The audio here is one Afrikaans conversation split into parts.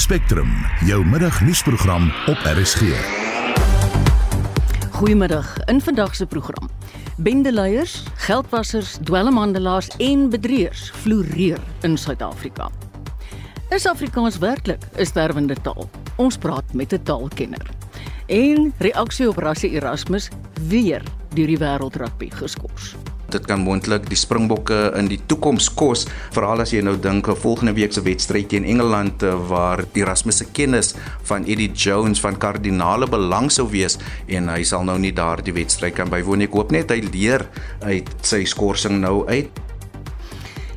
Spectrum, jou middagnuusprogram op RSG. Goeiemiddag. In vandag se program. Bendeleiers, geldwassers, dwelmhandelaars en bedrieërs floreer in Suid-Afrika. Is Afrikaans werklik 'n sterwende taal? Ons praat met 'n taalkenner. En reaksie op Rassie Erasmus weer deur die wêreldrugby geskort. Dit kan moontlik die Springbokke in die toekoms kos, veral as jy nou dink 'n volgende week se wedstryd teen Engeland eh, waar Erasmus se kennis van Eddie Jones van kardinale belang sou wees en hy sal nou nie daardie wedstryd kan bywoon. Ek hoop net hy leer uit sy skorsing nou uit.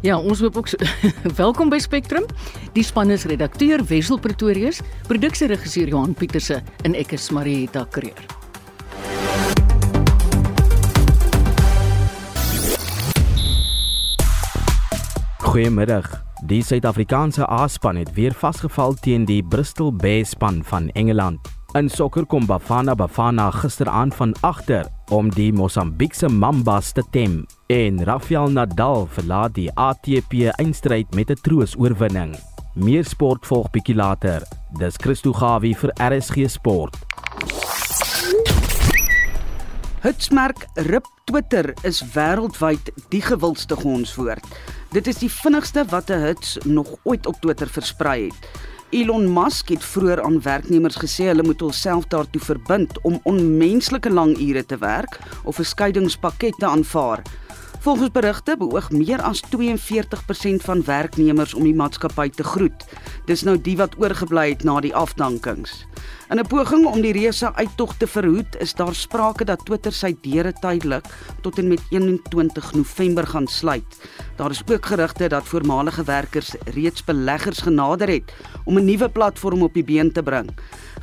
Ja, ons hoop ook so. welkom by Spectrum. Die span is redakteur Wessel Pretorius, produksieregisseur Johan Pieterse en ek is Marieta Kreer. Goeiemiddag. Die Suid-Afrikaanse A-span het weer vasgevall teen die Bristol Bears span van Engeland. In sokker kom Bafana Bafana gisteraand van agter om die Mosambiekse Mambas te tem en Rafael Nadal verlaat die ATP eindstryd met 'n troosoorwinning. Meer sport volg bietjie later. Dis Christo Gawie vir RSG Sport. Hitsmerk Rip Twitter is wêreldwyd die gewildste gonswoord. Dit is die vinnigste wat 'n hits nog ooit op Twitter versprei het. Elon Musk het vroeër aan werknemers gesê hulle moet hulself daartoe verbind om onmenslike lang ure te werk of 'n skeiingspakket te aanvaar. Volgens berigte beoog meer as 42% van werknemers om die maatskappy te groet. Dis nou die wat oorgebly het na die afdankings. In 'n poging om die reuse uittog te verhoed, is daar sprake dat Twitter sy deure tydelik tot en met 21 November gaan sluit. Daar is ook gerugte dat voormalige werkers reeds beleggers genader het om 'n nuwe platform op die been te bring.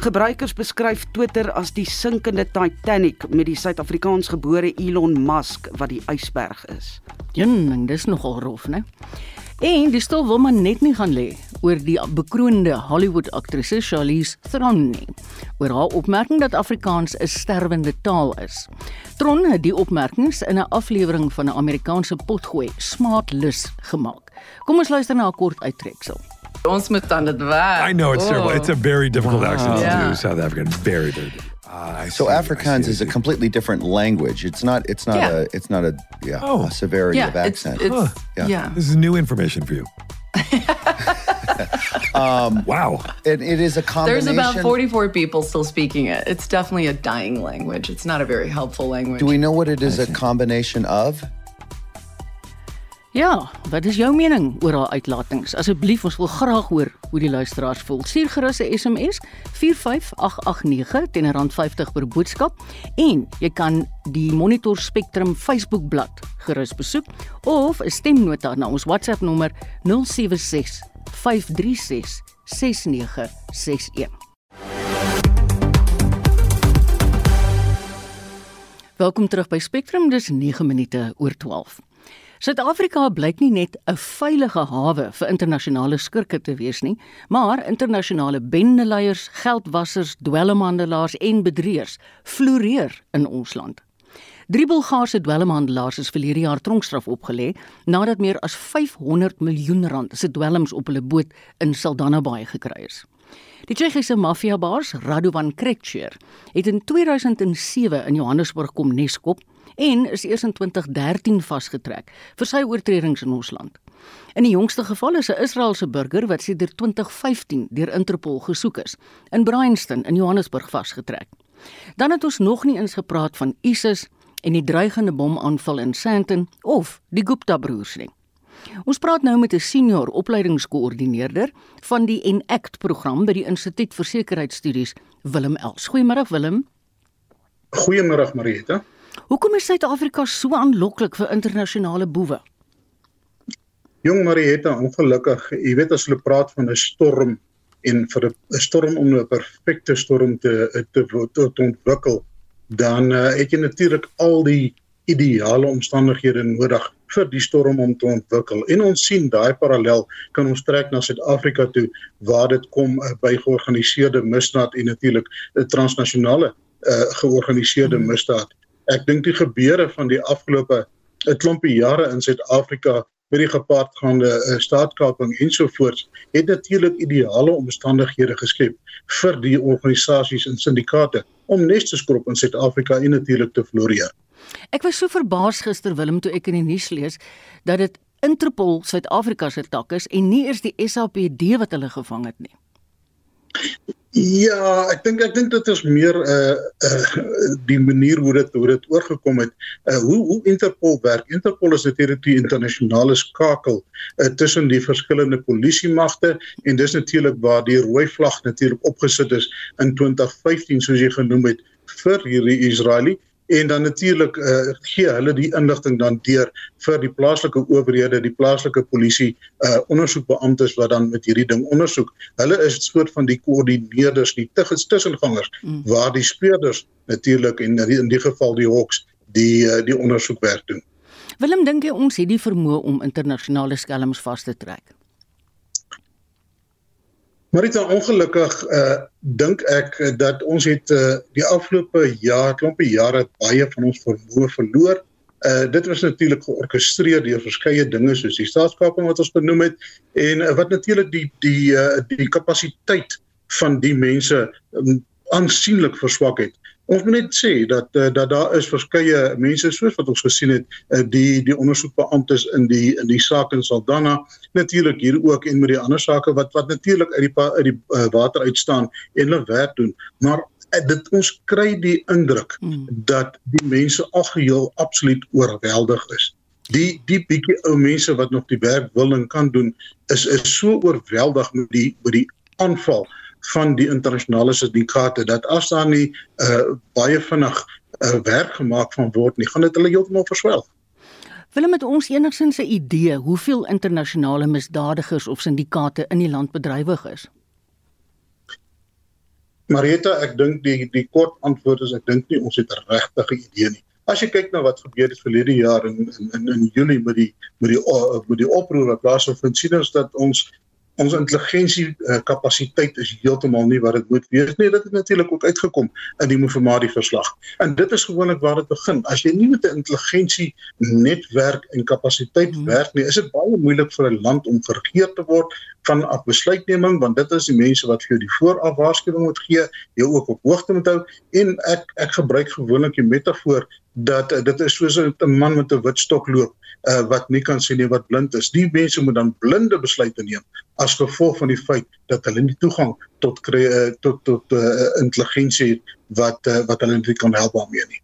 Gebruikers beskryf Twitter as die sinkende Titanic met die Suid-Afrikaans gebore Elon Musk wat die ysberg is. Jong, dis nogal rof, né? En die stoel wil maar net nie gaan lê oor die bekroonde Hollywood aktrise Charlize Theron nie, oor haar opmerking dat Afrikaans 'n sterwende taal is. Theron het die opmerkings in 'n aflewering van 'n Amerikaanse potgooi Smartless gemaak. Kom ons luister na 'n kort uittreksel. Ons moet dan dit werk. I know it's terrible. It's a very difficult accent to Yeah. do. South African, very, very. difficult. Ah, So see, Afrikaans see, is a completely different language. It's not. It's not Yeah. a. It's not a. Yeah. Oh. A severity Yeah, of accent. it's Huh. Yeah. yeah. This is new information for you. um, Wow. it, it is a combination. There's about 44 people still speaking it. It's definitely a dying language. It's not a very helpful language. Do we know what it is a combination of? Ja, wat is jou mening oor haar uitlatings? Asseblief, ons wil graag hoor hoe die luisteraars voel. Stuur gerus 'n SMS 45889 teen R50 per boodskap en jy kan die Monitor Spectrum Facebookblad gerus besoek of 'n stemnota na ons WhatsApp nommer 076 536 6961. Welkom terug by Spectrum. Dis 9 minute oor 12. Suid-Afrika blyk nie net 'n veilige hawe vir internasionale skurke te wees nie, maar internasionale bendeleiers, geldwassers, dwelmhandelaars en bedrieërs floreer in ons land. Drie Bulgaarse dwelmhandelaars is verlede jaar tronkstraf opgelê nadat meer as 500 miljoen rand se dwelms op hulle boot in Saldanha Bay gekry is. Die Tsjechiese maffiabaas Radovan Kretschmer het in 2007 in Johannesburg kom neskop en is eers in 2013 vasgetrek vir sy oortredings in ons land. In die jongste geval is 'n Israeliese burger wat sedert 2015 deur Interpol gesoek is, in Bryanston in Johannesburg vasgetrek. Dan het ons nog nie eens gepraat van ISIS en die dreigende bomaanval in Sandton of die Gupta broers nie. Ons praat nou met 'n senior opleidingskoördineerder van die Enact program by die Instituut vir Sekuriteitsstudies, Willem Els. Goeiemôre Willem. Goeiemôre Marieta. Hoekom is Suid-Afrika so aanloklik vir internasionale boewe? Jong Marieta, ongelukkig, jy weet as hulle praat van 'n storm en vir 'n storm om 'n perfekte storm te te, te, te ontwikkel, dan uh, het jy natuurlik al die ideale omstandighede nodig vir die storm om te ontwikkel. En ons sien daai parallel kan ons trek na Suid-Afrika toe waar dit kom uh, by georganiseerde misdaad en natuurlik 'n transnasionale uh, georganiseerde misdaad. Ek dink die gebeure van die afgelope 'n klompie jare in Suid-Afrika met die gepaardgaande uh, staatskaping ensovoorts het natuurlik ideale omstandighede geskep vir die organisasies en syndikaate om nes te skop in Suid-Afrika en natuurlik te floreer. Ek was so verbaas gister Willem toe ek in die nuus lees dat dit Interpol Suid-Afrika se tak is en nie eers die SAPD wat hulle gevang het nie. Ja, ek dink ek dink dit is meer uh uh die manier hoe dit hoe dit oorgekom het. Uh hoe hoe Interpol werk. Interpol is natuurlik die internasionale skakel uh, tussen die verskillende polisiemagte en dis natuurlik waar die rooi vlag natuurlik opgesit is in 2015 soos jy genoem het vir hierdie Israelië en dan natuurlik uh, gee hulle die inligting dan deur vir die plaaslike owerhede, die plaaslike polisie uh ondersoekbeamptes wat dan met hierdie ding ondersoek. Hulle is 'n soort van die koördineerders, die tussengangers mm. waar die speurders natuurlik en in die geval die Hawks die uh, die ondersoekwerk doen. Willem dink jy ons het die vermoë om internasionale skelms vas te trek? Dit is ongelukkig uh dink ek uh, dat ons het uh die afgelope jaar, klompie jare baie van ons vermoë verloor. Uh dit was natuurlik georkestreer deur verskeie dinge soos die staatskaping wat ons benoem het en uh, wat natuurlik die die uh die kapasiteit van die mense um, aansienlik verswak het. Ons moet net sê dat uh, dat daar is verskeie mense soos wat ons gesien het uh, die die ondersoekbeamptes in die in die saak in Saldanha. Natuurlik hier ook en met die ander sake wat wat natuurlik uit die uit die uh, water uit staan en hulle werk doen. Maar dit ons kry die indruk hmm. dat die mense algeheel absoluut oorweldig is. Die die bietjie ou mense wat nog die werk wil en kan doen is is so oorweldig met die met die aanval van die internasionale syndikaate dat as daar nie uh, baie vinnig uh, werk gemaak van word nie, gaan dit hulle heeltemal verswelg. Wil met ons enigsins 'n idee hoeveel internasionale misdadigers of syndikaate in die land bedrywig is? Marieta, ek dink die die kort antwoord is ek dink nie ons het 'n regte idee nie. As jy kyk na wat gebeur het verlede jaar in in in Julie met die met die met die oproer wat plaasvind, sien ons dat ons ons intelligensie uh, kapasiteit is heeltemal nie wat dit moet wees nie. Dit het natuurlik ook uitgekom in die Mufamadi verslag. En dit is gewoonlik waar dit begin. As jy nie met 'n intelligensie netwerk en kapasiteit hmm. werk nie, is dit baie moeilik vir 'n land om geregeer te word van af besluitneming want dit is die mense wat vir jou die vooraf waarskuwing moet gee, jou ook op hoogte moet hou en ek ek gebruik gewoonlik die metafoor dat uh, dit is soos 'n man met 'n wit stok loop uh, wat nie kan sien nie wat blind is. Die mense moet dan blinde besluite neem as gevolg van die feit dat hulle nie toegang tot uh, tot tot uh, intelligensie het wat uh, wat hulle nie kan help daarmee nie.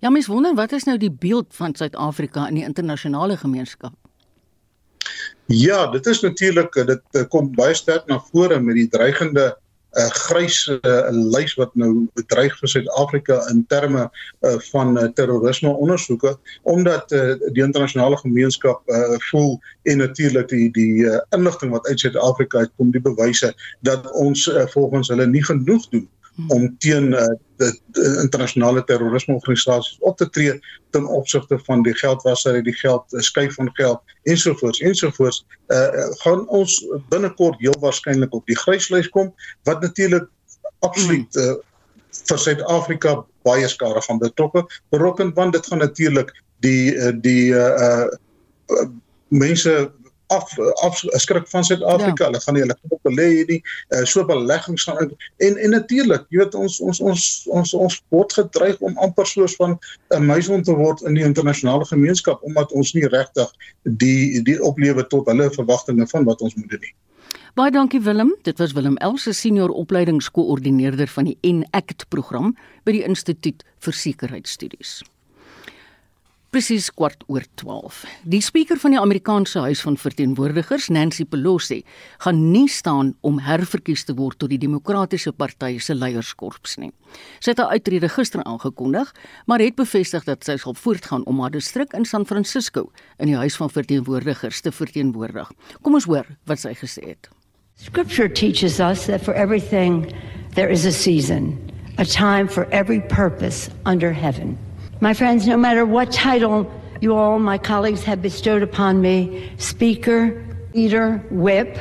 Ja, mens wonder wat is nou die beeld van Suid-Afrika in die internasionale gemeenskap? Ja, dit is natuurlik dit kom baie sterk na vore met die dreigende uh, grys uh, lys wat nou bedreig vir Suid-Afrika in terme uh, van uh, terrorisme ondersoeke omdat uh, die internasionale gemeenskap uh, voel en natuurlik die die uh, inligting wat uit Suid-Afrika uitkom die bewyse dat ons uh, volgens hulle nie genoeg doen om teen uh, die, die internasionale terrorismeorganisasies op te tree ten opsigte van die geldwasery, die geld uh, skuif van geld ensovoorts ensovoorts. Uh, gaan ons binnekort heel waarskynlik op die gryslys kom wat natuurlik absoluut uh, vir Suid-Afrika baie skade gaan betrokke berokken want dit gaan natuurlik die die uh, uh, mense af af skrik van Suid-Afrika. Ja. Hulle gaan nie hulle op belê hierdie uh, so beleggings gaan en en natuurlik, jy weet ons ons ons ons ons word gedreig om amper soos van 'n muisond te word in die internasionale gemeenskap omdat ons nie regtig die die oplewe tot hulle verwagtinge van wat ons moet doen nie. Baie dankie Willem. Dit was Willem Else senior opleidingskoördineerder van die Enact program by die Instituut vir Sekuriteitsstudies presies kwart oor 12. Die spreker van die Amerikaanse Huis van Verteenwoordigers, Nancy Pelosi, gaan nie staan om herverkies te word tot die Demokratiese Party se leierskorps nie. Sy het haar uittrede gister aangekondig, maar het bevestig dat sy sal voortgaan om haar distrik in San Francisco in die Huis van Verteenwoordigers te verteenwoordig. Kom ons hoor wat sy gesê het. Scripture teaches us that for everything there is a season, a time for every purpose under heaven. My friends, no matter what title you all, my colleagues, have bestowed upon me speaker, leader, whip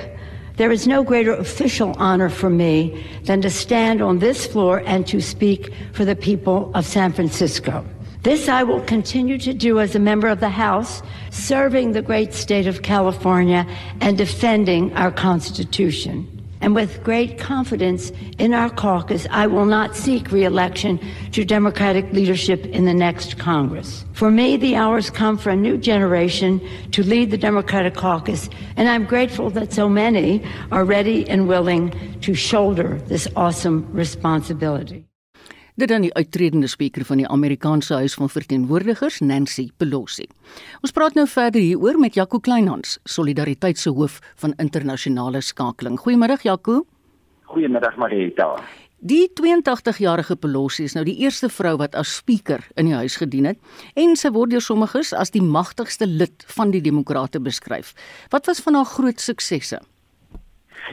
there is no greater official honor for me than to stand on this floor and to speak for the people of San Francisco. This I will continue to do as a member of the House, serving the great state of California and defending our Constitution. And with great confidence in our caucus, I will not seek reelection to Democratic leadership in the next Congress. For me, the hours come for a new generation to lead the Democratic caucus, and I'm grateful that so many are ready and willing to shoulder this awesome responsibility. Dit dan die uittredende spreker van die Amerikaanse Huis van Verteenwoordigers, Nancy Pelosi. Ons praat nou verder hieroor met Jaco Kleinhans, Solidariteit se hoof van internasionale skakeling. Goeiemôre Jaco. Goeiemiddag Marita. Die 82-jarige Pelosi is nou die eerste vrou wat as spreker in die huis gedien het en sy word deur sommiges as die magtigste lid van die demokrate beskryf. Wat was van haar groot suksesse?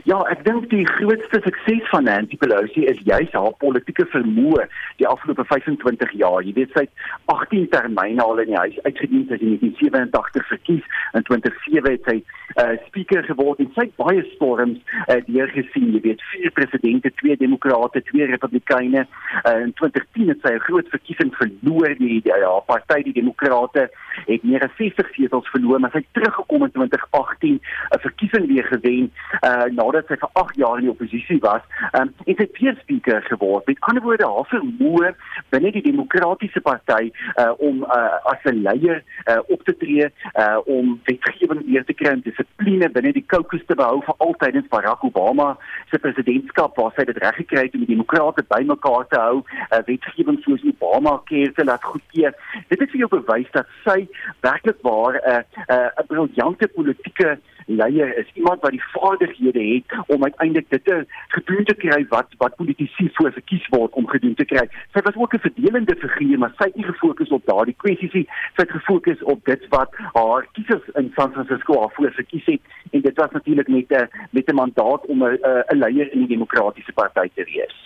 Ja, ek dink die grootste sukses van Nancy Pelosi is juis haar politieke vermoë die afgelope 25 jaar. Jy weet sy het 18 termyne al in die huis uitgedien sy in 1987 verkies en 2007 het sy uh, speaker geword en sy het baie storms uh, deurgesien. Jy weet vier presidente, twee demokrate, twee republikeine. Uh, in 2010 het sy 'n groot verkiesing verloor die, die ja, party die demokrate het meer as 60 setels verloor, maar sy het teruggekom in 2018 'n verkiesing weer gewen. Uh, nadat sy vir 8 jaar in die oppositie was um, en sy weer speaker geword. Met ander woorde, haar vermoë binne die demokratiese party uh, om uh, as 'n leier uh, op te tree, uh, om wetgewing weer te kry en dissipline binne die caucus te behou vir altyd in Barack Obama se presidentskap waar sy dit reg gekry het om die demokrate bymekaar te hou, uh, wetgewing soos Obama keer te laat goedkeur. Dit het vir jou bewys dat sy werklik waar 'n uh, 'n uh, briljante politieke leier is iemand wat die vaardighede het om uiteindelik dit te gedoen te kry wat wat politici voor verkies word om gedoen te kry. Sy was ook 'n verdelende figuur, maar sy het nie gefokus op daardie kwessies nie. Sy het gefokus op dit wat haar kiesers in San Francisco haar voor verkies het en dit was natuurlik met 'n met 'n mandaat om 'n 'n leier in die demokratiese party te wees.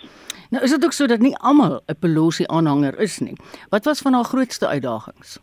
Nou is dit ook so dat nie almal 'n Pelosi aanhanger is nie. Wat was van haar grootste uitdagings?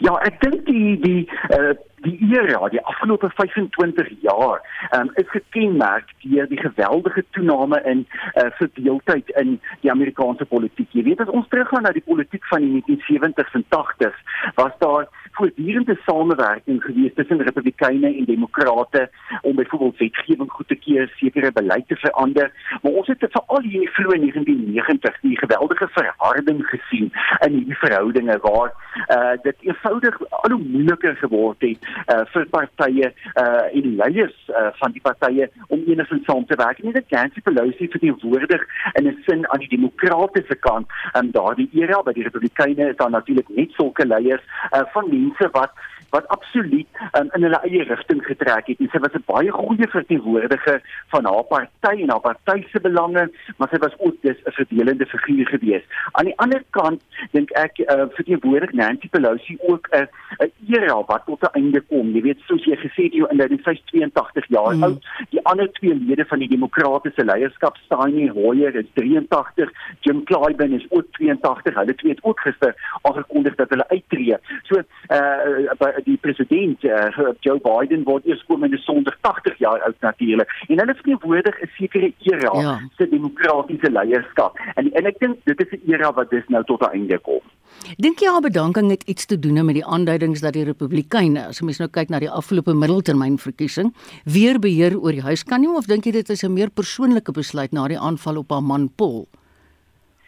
Ja, ek dink die die uh, die era, die afgelope 25 jaar, um, is gekenmerk deur die geweldige toename in uh, verdeeldheid in die Amerikaanse politiek. Jy weet as ons teruggaan na die politiek van die 1970s en 80s, was daar voortdurende samewerking gewees tussen Republikeine en Demokrate om byvoorbeeld wetgewing goed te keer, sekere beleid te verander. Maar ons het veral hier in die vroeë 1990s die geweldige verharding gesien in hierdie verhoudinge waar uh, dit eenvoudig al hoe moeiliker geword het uh, vir partye uh, en leiers uh, van die partye om enigsins saam te werk. Nie dat Nancy Pelosi verteenwoordig in 'n sin aan die demokratiese kant en um, daardie era by die Republikeine is daar natuurlik net sulke leiers uh, van die mense wat wat absoluut um, in hulle eie rigting getrek het en sy was 'n baie goeie verteenwoordiger van haar party en haar party se belange maar sy was ook dis 'n verdelende figuur gewees. Aan die ander kant dink ek uh, verteenwoordig Nancy Pelosi ook 'n 'n era wat tot 'n einde kom. Jy weet soos jy gesê het jy in die 82 jaar mm. oud. Die ander twee lede van die demokratiese leierskap, Steny Hoyer is 83, Jim Clyburn is ook 82. Hulle twee het ook gister aangekondig dat hulle uittreë. So uh die president uh, Joe Biden word eers komende Sondag 80 jaar oud natuurlik en hulle verteenwoordig 'n sekere era ja. se demokratiese leierskap en en ek dink dit is 'n era wat dis nou tot 'n einde kom. Dink jy haar bedanking het iets te doen met die aanduidings dat die Republikeine, as mens nou kyk na die afgelope middeltermynverkiesing, weer beheer oor die huis kan nie of dink jy dit is 'n meer persoonlike besluit na die aanval op haar man Paul?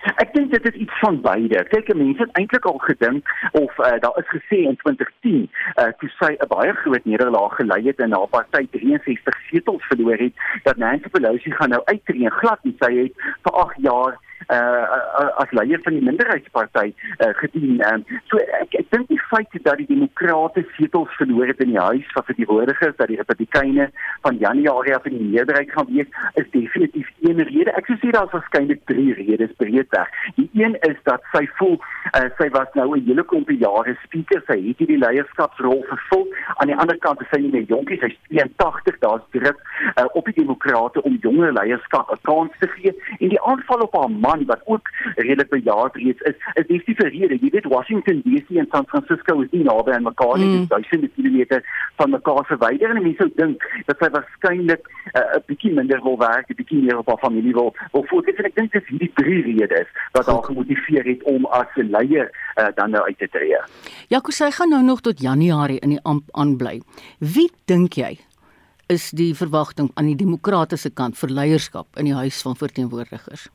Ek dink dit is iets van beide. Kyk, mense het eintlik al gedink of uh, daar is gesê in 2010, uh, toe sy 'n baie groot nederlaag gelei het en haar party 63 setels verloor het, dat Nancy Pelosi gaan nou uittreë glad en sy het vir 8 jaar uh, as leier van die minderheidsparty uh, gedien. Um, so ek ek dink die feit dat die demokrate setels verloor het in die huis van verteenwoordigers dat die republikeine van Januarie af in die meerderheid gaan wees, is definitief een rede. Ek sou sê daar's waarskynlik drie redes breedweg. Die een is dat sy voel uh, sy was nou 'n hele klompie jare speaker, sy het hierdie leierskapsrol vervul. Aan die ander kant is sy nie meer jonkie, sy's 82, daar's druk uh, op die demokrate om jonger leierskap 'n kans te gee en die aanval op haar man wat ook redelik bejaard reeds is, is dis die verrede. Jy weet Washington DC en San Francisco is nie naby aan mekaar nie, mm. duisende kilometer van mekaar verwyder en mense sou dink dat sy waarskynlik uh, 'n bietjie minder wil werk, 'n bietjie meer op haar familie wil wil fokus en ek dink dit is hierdie drie redes wat haar gemotiveer het om as 'n leier uh, dan nou uit te tree. Jaco sy gaan nou nog tot Januarie in die amp aanbly. Wie dink jy is die verwagting aan die demokratiese kant vir leierskap in die huis van verteenwoordigers?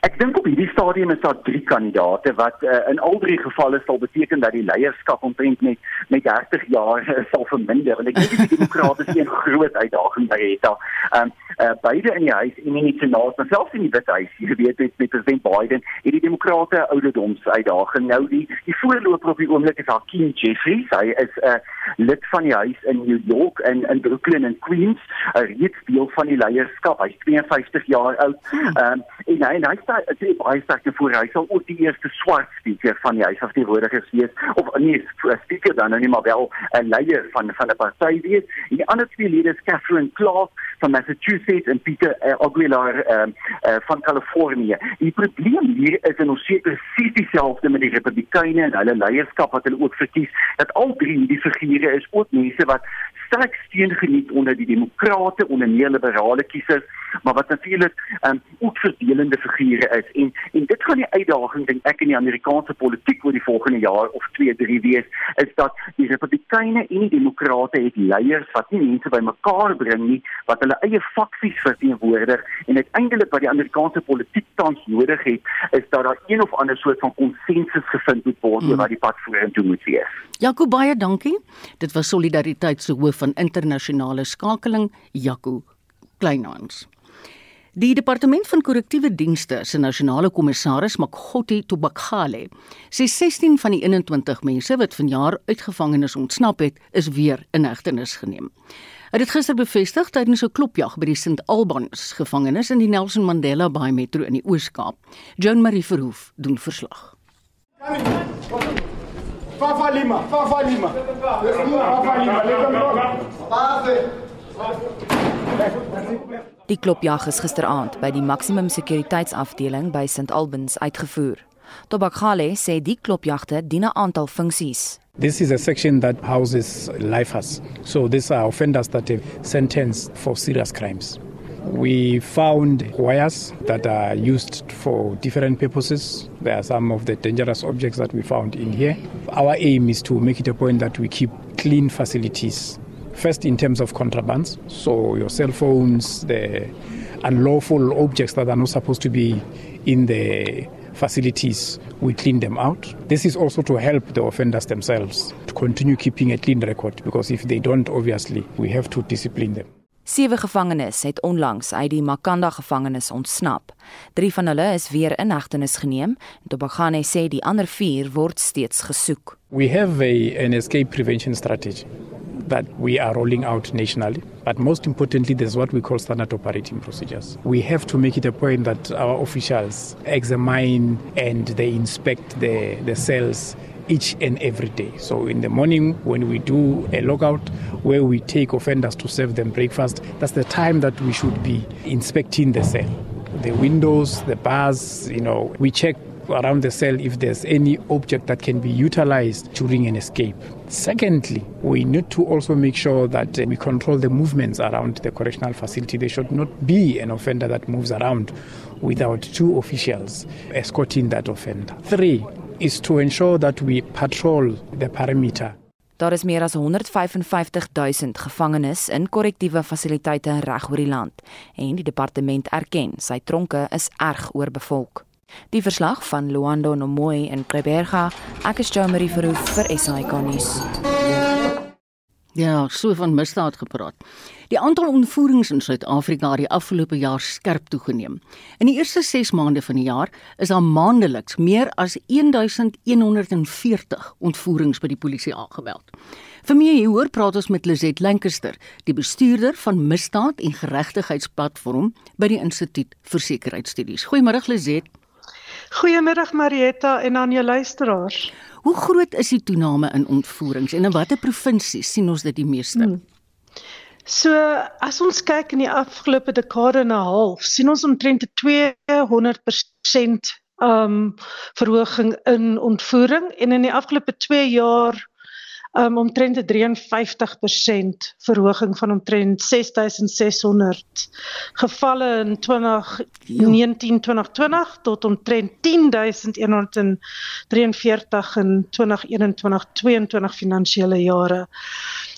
Ek dink op hierdie stadium is daar drie kandidaate wat uh, in al drie gevalle sal beteken dat die leierskap omtrent met met 30 jaar uh, sal verminder. Want ek dink die demokrate is 'n groot uitdaging by het. Ehm uh, beide in die huis en in die senaat, maar selfs in die Wit Huis, jy weet met, met president Biden, het die demokrate ouderdoms uitdaging. Nou die die voorloper op die oomblik is Hakeem Jeffries. Hy is 'n uh, lid van die huis in New York en in Brooklyn en Queens. Hy reeds deel van die leierskap. Hy's 52 jaar oud. Ehm um, en hy en hy sê sê baie sterk voor hy sal ook die eerste swart speaker van die huis afdeelwoordigers wees of nee, speaker dan nou nie maar wel 'n leier van van 'n party wees. En die ander twee lede is Catherine Clark van Massachusetts en Peter uh, Aguilar uh, uh, van Kalifornië. Die probleem hier is en ons sien presies dieselfde met die Republikeine en hulle leierskap wat hulle ook verkies dat al drie die figure is ook mense wat sterk steun geniet onder die demokrate onder neoliberale kiesers maar wat natuurlik um, ook verdelende figure is en en dit gaan die uitdaging dink ek in die Amerikaanse politiek oor die volgende jaar of 2 3 wees is dat die republikeine en die demokrate het leiers wat nie mense bymekaar bring nie wat hulle eie faksies verteenwoordig en uiteindelik wat die Amerikaanse politiek tans nodig het is dat daar een of ander soort van konsensus gevind moet word oor mm. wat die pad vorentoe moet wees. Jaco baie dankie. Dit was solidariteit se hoof van internasionale skakeling Jaco Kleinhans. Die departement van korrektiewe dienste se nasionale kommissaris Makgotti Tobakgale sê 16 van die 21 mense wat vanjaar uit gevangenes ontsnap het, is weer in hegtenis geneem. Hy het gister bevestig tydens 'n klopjag by die St Albans gevangenis in die Nelson Mandela Bay Metro in die Oos-Kaap. Joan Marie Verhoef doen verslag. Fafa Lima, Fafa Lima. Fafa Lima, Die klopjag is gisteraand by die maksimum sekuriteitsafdeling by St Albans uitgevoer. Tobakgale sê die klopjagte dien 'n aantal funksies. This is a section that houses lifers. So these are offenders that are sentenced for serious crimes. We found wires that are used for different purposes. There are some of the dangerous objects that we found in here. Our aim is to make it a point that we keep clean facilities First, in terms of contrabands, so your cell phones, the unlawful objects that are not supposed to be in the facilities, we clean them out. This is also to help the offenders themselves to continue keeping a clean record because if they don't, obviously, we have to discipline them. Sewe gevangenes het onlangs uit die Makanda gevangenis ontsnap. 3 van hulle is weer in hegtenis geneem en Tobagane sê die ander 4 word steeds gesoek. We have a, an escape prevention strategy that we are rolling out nationally. But most importantly, there's what we call standard operating procedures. We have to make it a point that our officials examine and they inspect the, the cells each and every day. So in the morning when we do a logout where we take offenders to serve them breakfast, that's the time that we should be inspecting the cell. The windows, the bars, you know, we check around the cell if there's any object that can be utilized during an escape. Secondly, we need to also make sure that we control the movements around the correctional facility. There should not be an offender that moves around without two officials escorting that offender. Three is to ensure that we patrol the perimeter. Daar is meer as 155 000 gevangenes in korrektiewe fasiliteite reg oor die land en die departement erken sy tronke is erg oorbevolk. Die verslag van Luando Nomoy in Kreberga, ek is Jomari Verhoef vir SAK nuus. Ja, so van misdaad gepraat. Die aantal ontvoerings in Suid-Afrika het die afgelope jaar skerp toegeneem. In die eerste 6 maande van die jaar is daar maandeliks meer as 1140 ontvoerings by die polisie aangemeld. Vir meer hieroor praat ons met Lizet Lancaster, die bestuurder van Misdaad en Geregtigheidsplatform by die Instituut vir Sekuriteitsstudies. Goeiemôre Lizet. Goeiemiddag Marietta en aan jou luisteraars. Hoe groot is die toename in ontvoerings en in watter provinsies sien ons dit die meeste? Hmm. So as ons kyk in die afgelope dekade en 'n half, sien ons omtrent 'n 200% um verhoging in ontvoering en in die afgelope 2 jaar um omtrent 'n 53% verhoging van omtrent 6600 gevalle in 2019 2020 tot omtrent 10143 in 2021 22 finansiële jare.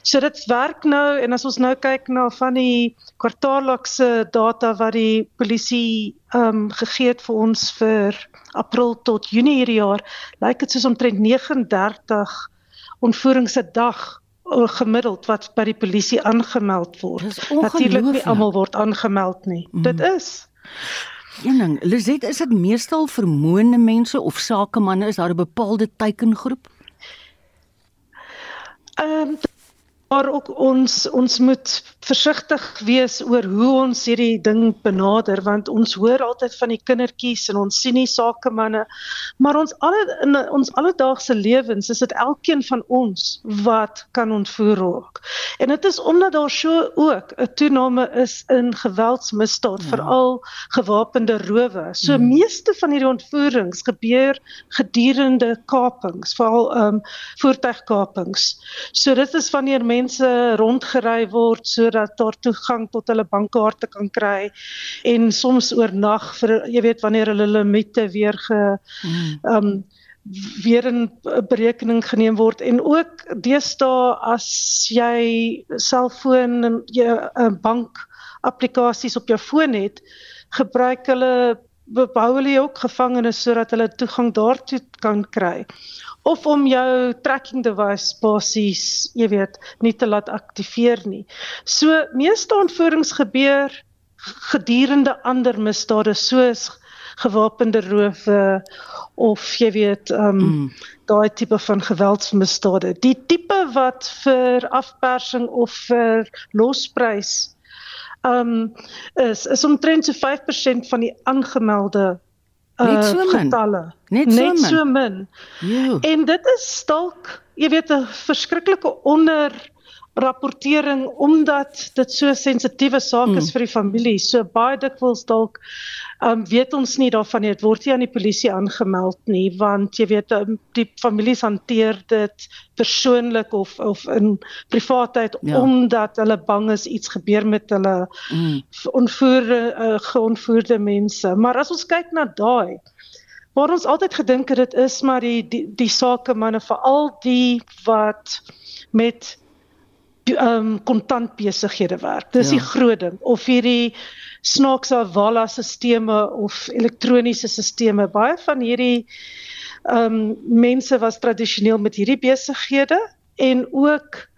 So dit werk nou en as ons nou kyk na van die kwartaallikse data wat die polisie um gegee het vir ons vir April tot Junie hierdie jaar, lyk dit soos omtrent 39 ontvoerings se dag eh, gemiddeld wat by die polisie aangemeld word. Natuurlik nie almal word aangemeld nie. Mm. Dit is Een ding, Lizet, is dit meestal vermoënde mense of sakemanne is daar 'n bepaalde teikengroep? Ehm um, maar ook ons ons moet versigtig wees oor hoe ons hierdie ding benader want ons hoor altyd van die kindertjies en ons sien nie sakemanne maar ons alle in ons alledaagse lewens is dit elkeen van ons wat kan ontvoer raak en dit is omdat daar so ook 'n toename is in geweldsmisdaad ja. veral gewapende rowe so hmm. meeste van hierdie ontvoerings gebeur gedurende kapings veral ehm um, voertuigkapings so dit is wanneer mense rondgery word sodat daar toegang tot hulle bankkaarte kan kry en soms oornag vir jy weet wanneer hulle limite weer ge hmm. um weer in berekening geneem word en ook deesdae as jy selfoon en jy 'n uh, bank applikasies op jou foon het gebruik hulle behou hulle ook gevangenes sodat hulle toegang daartoe kan kry of om jou tracking device basies, jy weet, nie te laat aktiveer nie. So meeste ontvoerings gebeur gedurende ander misdade soos gewapende rowe of jy weet um mm. daai tipe van geweldsmisdade. Die tipe wat vir afpersing of vir losprys um is is omtrent so 5% van die aangemelde Net so min. Getalle. Net so Net min. so min. Jo. En dit is dalk, jy weet 'n verskriklike onder rapportering omdat dit so sensitiewe saak is mm. vir die familie. So baie dikwels dalk um, weet ons nie daarvan nie. Dit word nie aan die polisie aangemeld nie want jy weet um, die families hanteer dit persoonlik of of in privaatheid ja. omdat hulle bang is iets gebeur met hulle mm. onvoerde uh, geonvoerde mense. Maar as ons kyk na daai waar ons altyd gedink het dit is maar die die, die sake manne veral die wat met ehm um, kontant besighede werk. Dis ja. die groot ding of hierdie snaakse walla stelsels of elektroniese stelsels. Baie van hierdie ehm um, mense was tradisioneel met hierdie besighede en ook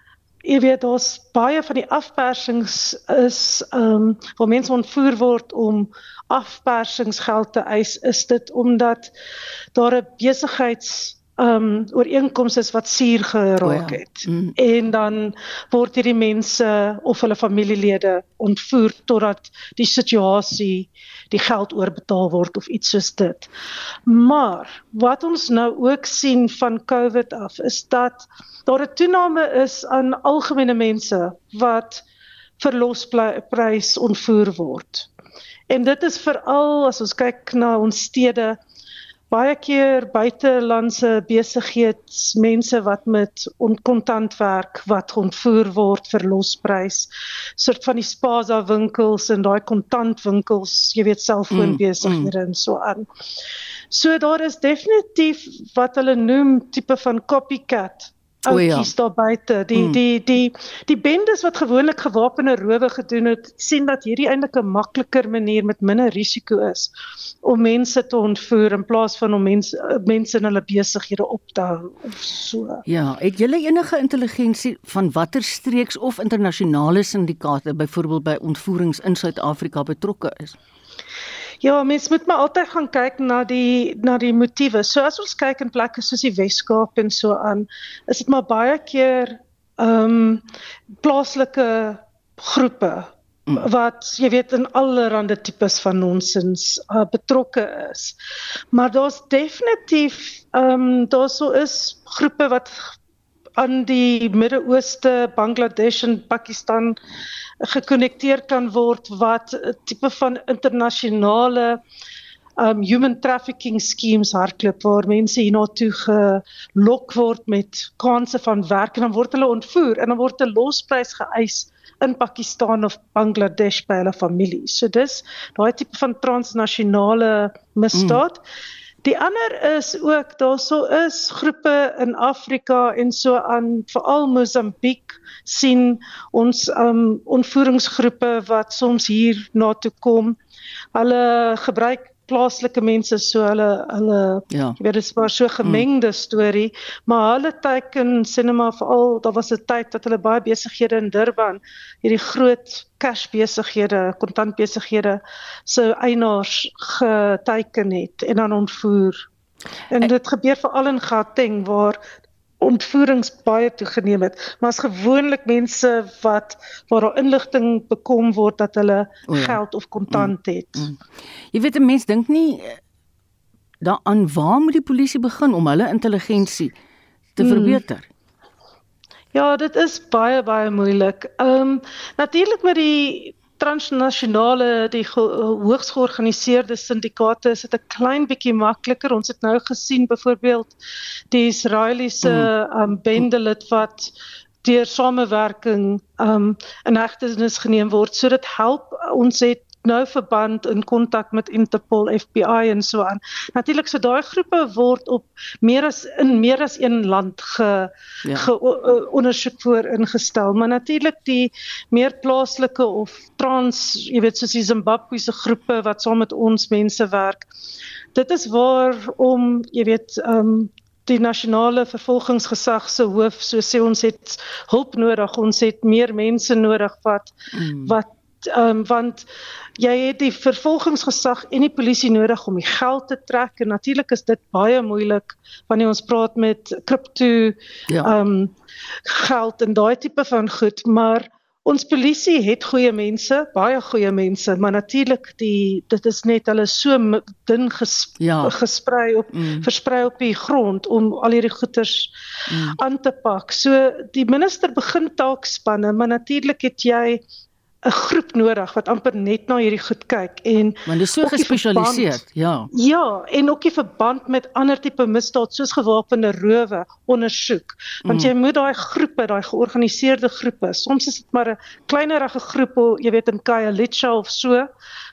jy weet daar's baie van die afpersings is ehm um, waar mense ontvoer word om afpersingsgeld te eis is dit omdat daar 'n besigheids um ooreenkomste wat suur geraak oh ja. het. Mm. En dan word hierdie mense of hulle familielede ontvoer totdat die situasie die geld oorbetaal word of iets soos dit. Maar wat ons nou ook sien van COVID af is dat daar 'n toename is aan algemene mense wat verlosprys ontvoer word. En dit is veral as ons kyk na ons stede baie keer buitelandse besigheidsmense wat met onkontant werk wat ontvoer word vir losprys soort van die spaza winkels en daai kontantwinkels jy weet selfoonbesighede mm, mm. en so aan. So daar is definitief wat hulle noem tipe van copycat ouetjies ja. daar buite die mm. die die die bendes wat gewoonlik gewapende rowe gedoen het sien dat hierdie eintlik 'n makliker manier met minder risiko is om mense te ontvoer in plaas van om mense mense in hulle besighede op te hou of so. Ja, het julle enige intelligensie van watter streeks of internasionale syndikaate byvoorbeeld by ontvoerings in Suid-Afrika betrokke is? Ja, mens moet maar altyd gaan kyk na die na die motiewe. So as ons kyk in plekke soos die Wes-Kaap en so aan, is dit maar baie keer ehm um, plaaslike groepe mm. wat jy weet in allerlei tipes van nonsens uh, betrokke is. Maar daar's definitief ehm um, daar sou is groepe wat aan die Midde-Ooste, Bangladesh en Pakistan gekonnekteer kan word wat 'n tipe van internasionale um human trafficking schemes hardloop waar mense hiernatoe gelok word met kansse van werk en dan word hulle ontvoer en dan word 'n losprys geëis in Pakistan of Bangladesh by hulle familie. So dis daai tipe van transnasionale misdaad. Mm. Die ander is ook daarso is groepe in Afrika en so aan veral Mosambiek sien ons um ontvoeringsgroepe wat soms hier na toe kom. Hulle gebruik plaaslike mense so hulle hulle ja. jy weet dit is maar so gemengde mm. storie maar hulle teiken sinema veral daar was 'n tyd dat hulle baie besighede in Durban hierdie groot cash besighede kontant besighede so eienaars geteiken het en dan ontvoer en dit gebeur veral in Gauteng waar ontvoerings baie toegeneem het, maar as gewoonlik mense wat waar daar inligting bekom word dat hulle o, ja. geld of kontant mm, het. Mm. Jy weet 'n mens dink nie eh, daaraan waar moet die polisie begin om hulle intelligensie te mm. verbeter? Ja, dit is baie baie moeilik. Ehm um, natuurlik met die transnasionale die hoogs georganiseerde syndikaate is dit 'n klein bietjie makliker. Ons het nou gesien byvoorbeeld die Israeliese mm. um, bendelid wat deur samewerking um in hegtenis geneem word. So dit help ons het nou verband in kontak met Interpol, FBI en so aan. Natuurlik so daai groepe word op meer as in meer as een land ge, ja. ge ondersoek voor ingestel, maar natuurlik die meer plaaslike of trans, jy weet soos die Zimbabwese groepe wat saam met ons mense werk. Dit is waar om, jy weet, ehm um, die nasionale vervolgingsgesag se hoof so sê ons het hulp nodig ons het meer mense nodig wat mm. wat ehm um, want jy het die vervolgingsgesag en die polisie nodig om die geld te trek en natuurlik is dit baie moeilik wanneer ons praat met kripto ja. ehm ja. um, geld en daai tipe van goed maar ons polisie het goeie mense baie goeie mense maar natuurlik die dit is net hulle so dun ges, ja. gesprei op mm. versprei op die grond om al hierdie goeders mm. aan te pak so die minister begin taakspanne maar natuurlik het jy 'n groep nodig wat amper net na hierdie goed kyk en want dit is so gespesialiseer ja ja en ook die verband met ander tipe misdaad soos gewapende rowe ondersoek want mm. jy moet daai groepe daai georganiseerde groepe soms is dit maar 'n kleinerige groep jy weet in Khayelitsha of so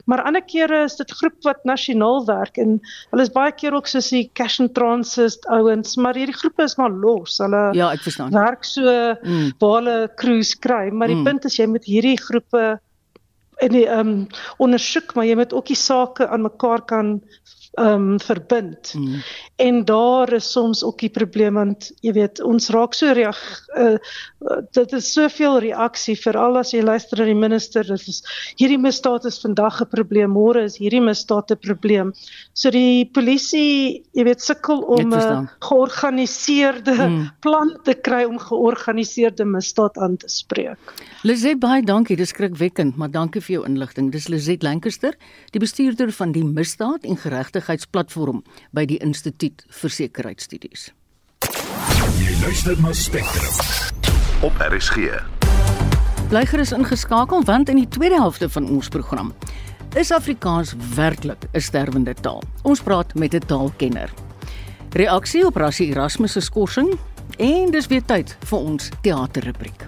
maar ander kere is dit groep wat nasionaal werk en hulle is baie keer ook soos die cash and transit ouens maar hierdie groepe is maar los hulle ja ek verstaan werk so mm. waar hulle cruise kry maar die mm. punt is jy moet hierdie groepe in die ehm um, ondersoek maar jy moet ook die sake aan mekaar kan ehm um, verbind. Mm. En daar is soms ook die probleem want jy weet ons raak so reag uh, dit is soveel reaksie veral as jy luister na die minister dit is hierdie misdaad is vandag 'n probleem môre is hierdie misdaad 'n probleem. So die polisie jy weet sukkel om 'n georganiseerde mm. plan te kry om georganiseerde misdaad aan te spreek. Lizet baie dankie dis skrikwekkend maar dankie vir jou inligting. Dis Lizet Lancaster die bestuurder van die misdaad en geregte veiligheidsplatform by die Instituut vir Sekuriteitsstudies. Jy luister na Spectrum op RSG. Blyger is ingeskakel want in die tweede helfte van ons program is Afrikaans werklik 'n sterwende taal. Ons praat met 'n taalkenner. Reaksie op Rassie Erasmus se skorsing en dis weer tyd vir ons teaterrubriek.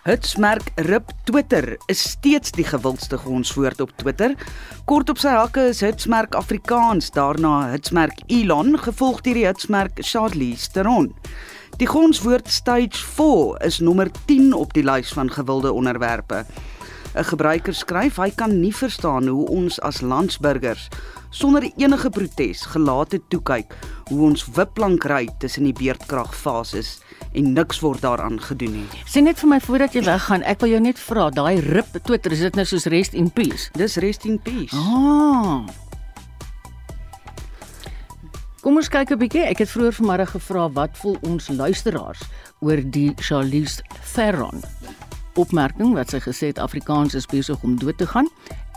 Hitsmerk Rip Twitter is steeds die gewildste gonswoord op Twitter. Kort op sy hakke is hitsmerk Afrikaans, daarna hitsmerk Elon, gevolg deur die hitsmerk Charlize Theron. Die gonswoord stage 4 is nommer 10 op die lys van gewilde onderwerpe. 'n Gebruiker skryf hy kan nie verstaan hoe ons as landsburgers sonder enige protes gelate toe kyk hoe ons wipplank ry tussen die beerdkragfases en niks word daaraan gedoen nie. Sien net vir my voordat jy weggaan, ek wil jou net vra, daai rip Twitter, is dit nou soos rest in peace? Dis rest in peace. Ah. Kom ons kyk 'n bietjie. Ek het vroeër vanmiddag gevra wat voel ons luisteraars oor die Charlize Theron opmerking wat sy gesê het Afrikaans is besig om dood te gaan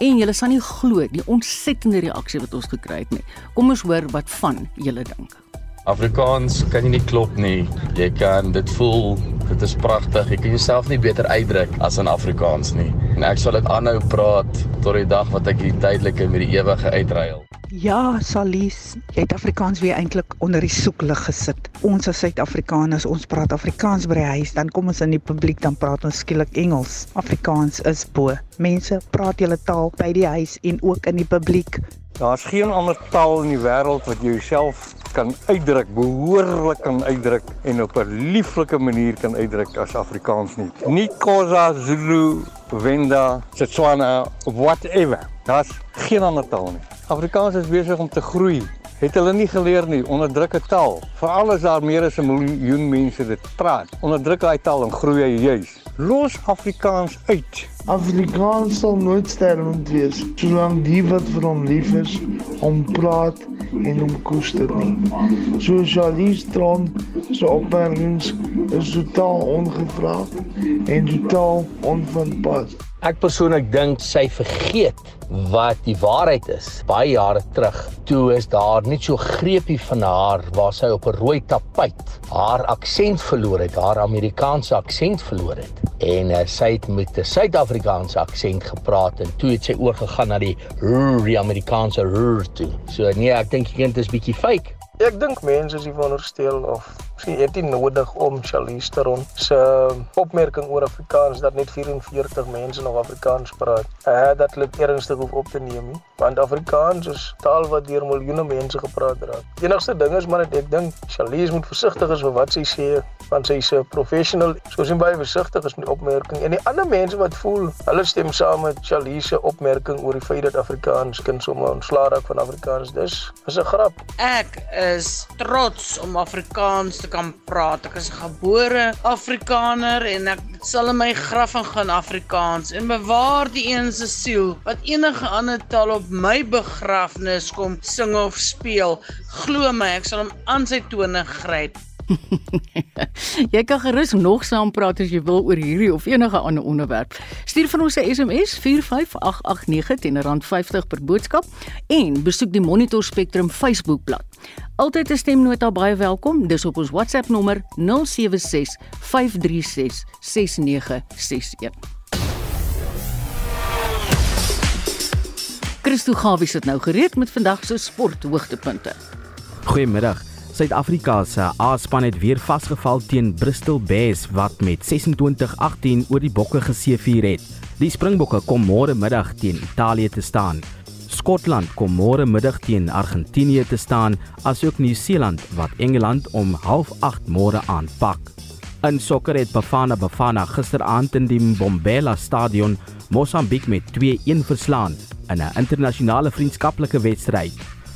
En julle sal nie glo die ontsettende reaksie wat ons gekry het nie. Kom ons hoor wat van julle dink. Afrikaans kan jy nie klop nie. Jy kan dit voel, dit is pragtig. Jy kan jouself nie beter uitdruk as in Afrikaans nie. En ek sal dit aanhou praat tot die dag wat ek die tydelike met die ewige uitruil. Ja, Salis, jy het Afrikaans weer eintlik onder die soeklig gesit. Ons as Suid-Afrikaners, ons praat Afrikaans by die huis, dan kom ons in die publiek dan praat ons skielik Engels. Afrikaans is bo. Mense praat julle taal by die huis en ook in die publiek. Daar's geen ander taal in die wêreld wat jy jouself kan uitdruk, behoorlik kan uitdruk en op 'n lieflike manier kan uitdruk as Afrikaans nie. Nie Khoza, Zulu, Venda, Setswana whatever. Daar's geen ander taal nie. Afrikaans is besig om te groei. Het hulle nie geleer nie, onderdrukke taal. Veral as daar meer as 'n miljoen mense dit praat. Onderdruk daai taal en groei hy juis. Los Afrikaans uit. Afrikaans sal nooit sterwend wees solank die wat vir hom lief is, hom praat en hom koester nie. Sosialist Tron se opmerkings is totaal ongevraagd en totaal onvanpas. Ek persoonlik dink sy vergeet wat die waarheid is. Baie jare terug, toe is daar net so greepie van haar waar sy op 'n rooi tapuit haar aksent verloor het, haar Amerikaanse aksent verloor het. En uh, sy het met 'n Suid-Afrikaanse aksent gepraat en toe het sy oorgegaan na die rrr, die Amerikaanse rrr toe. So nee, ek dink die kind is bietjie fake. Ek dink mense is veronderstel of sien jy het nie nodig om Charlize Theron se opmerking oor Afrikaans dat net 44 mense nog Afrikaans praat. Eh dat hulle ernstig hoef op te neem nie, want Afrikaans is taal wat deur miljoene mense gepraat word. Die enigste ding is maar net ek dink Charlize moet versigtig wees vir wat sy sê want sy's 'n professional. So sien baie versigtig is met die opmerking en die ander mense wat voel hulle stem saam met Charlize se opmerking oor die feit dat Afrikaans kan sommer ontslaa raak van Afrikaans. Dis is 'n grap. Ek is trots om Afrikaans te kan praat. Ek is 'n gebore Afrikaner en ek sal in my graf gaan Afrikaans en bewaar die een se siel wat enige ander taal op my begrafnis kom sing of speel. Glo my, ek sal hom aan sy tone gryp. jy kan gerus nog saam praat as jy wil oor hierdie of enige ander onderwerp. Stuur vir ons 'n SMS 45889 teen R50 per boodskap en besoek die Monitor Spectrum Facebookblad. Altyd 'n stemnota baie welkom. Dis op ons WhatsApp nommer 076 536 6961. Christo Gawie sit nou gereed met vandag se sporthoogtepunte. Goeiemiddag. Suid-Afrika se A-span het weer vasgeval teen Bristol Bears wat met 26-18 oor die Bokke geseëvier het. Die Springbokke kom môre middag teen Italië te staan. Skotland kom môre middag teen Argentinië te staan, asook Nieu-Seeland wat Engeland om 08:30 môre aanpak. In sokker het Bafana Bafana gisteraand in die Mbombela Stadion Mosambiek met 2-1 verslaan in 'n internasionale vriendskaplike wedstryd.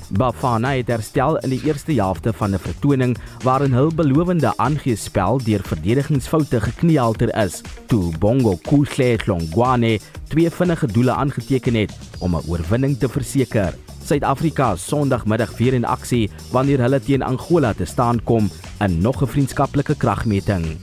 Bafana het herstel in die eerste helfte van 'n vertoning waarin hul belowende aangeespel deur verdedigingsfoute gekniehalter is, toe Bongo Kuhle Hlongwane twee vinnige doele aangeteken het om 'n oorwinning te verseker. Suid-Afrika Sondagmiddag weer in aksie wanneer hulle teen Angola te staan kom in nog 'n vriendskaplike kragmeting.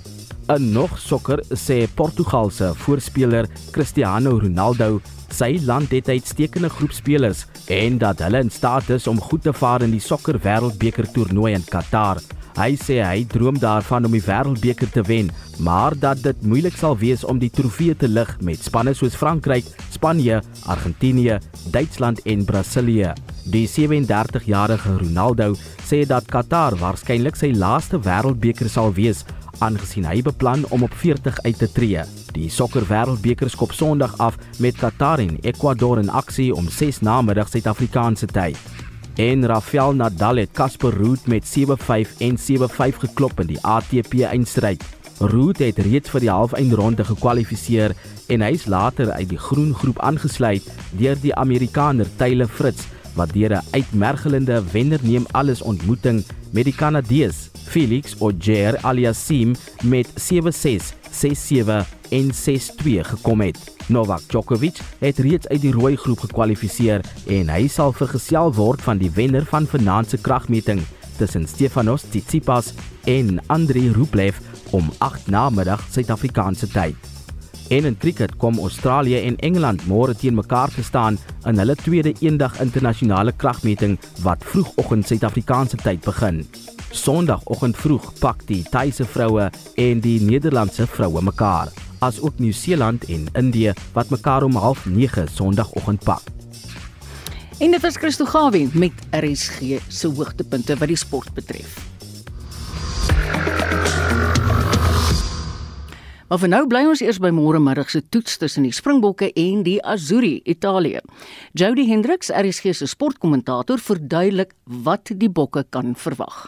In nog sokker sê Portugal se voorspeler Cristiano Ronaldo sy land het uitstekende groep spelers en dat hulle in staat is om goed te vaar in die sokker wêreldbeker toernooi in Qatar. Hy sê hy droom daarvan om die wêreldbeker te wen, maar dat dit moeilik sal wees om die trofee te lig met spanne soos Frankryk, Spanje, Argentinië, Duitsland en Brasilië. Die 37-jarige Ronaldo sê dat Qatar waarskynlik sy laaste wêreldbeker sal wees aangesien hy beplan om op 40 uit te tree. Die sokker wêreldbeker skop Sondag af met Qatar en Ecuador in aksie om 6 namiddag Suid-Afrikaanse tyd. En Rafael Nadal het Casper Ruud met 7-5 en 7-5 geklop in die ATP eindstryd. Ruud het reeds vir die halfeindronde gekwalifiseer en hy is later uit die groen groep aangesluit deur die Amerikaner Taylor Fritz wat deur 'n uitmergelende wenner neem alles ontmoeting met die Kanadees Felix Auger Aliassime met 7-6, 6-7 en 6-2 gekom het. Novak Djokovic het reeds uit die rooi groep gekwalifiseer en hy sal vergesel word van die wenner van vanaand se kragmeting tussen Stefanos Tsitsipas en Andrei Rublev om 8 namiddag Suid-Afrikaanse tyd. En in cricket kom Australië en Engeland môre teen mekaar te staan in hulle tweede eendag internasionale kragmeting wat vroegoggend Suid-Afrikaanse tyd begin. Sondagoggend vroeg pak die Thaise vroue en die Nederlandse vroue mekaar, as ook Nieu-Seeland en Indië wat mekaar om 09:30 Sondagoggend pak. En dit was Christo Gawie met RSG se hoogtepunte wat die sport betref. Maar vir nou bly ons eers by môre middag se toets tussen die Springbokke en die Azzurri, Italië. Jody Hendricks, RSG se sportkommentator, verduidelik wat die Bokke kan verwag.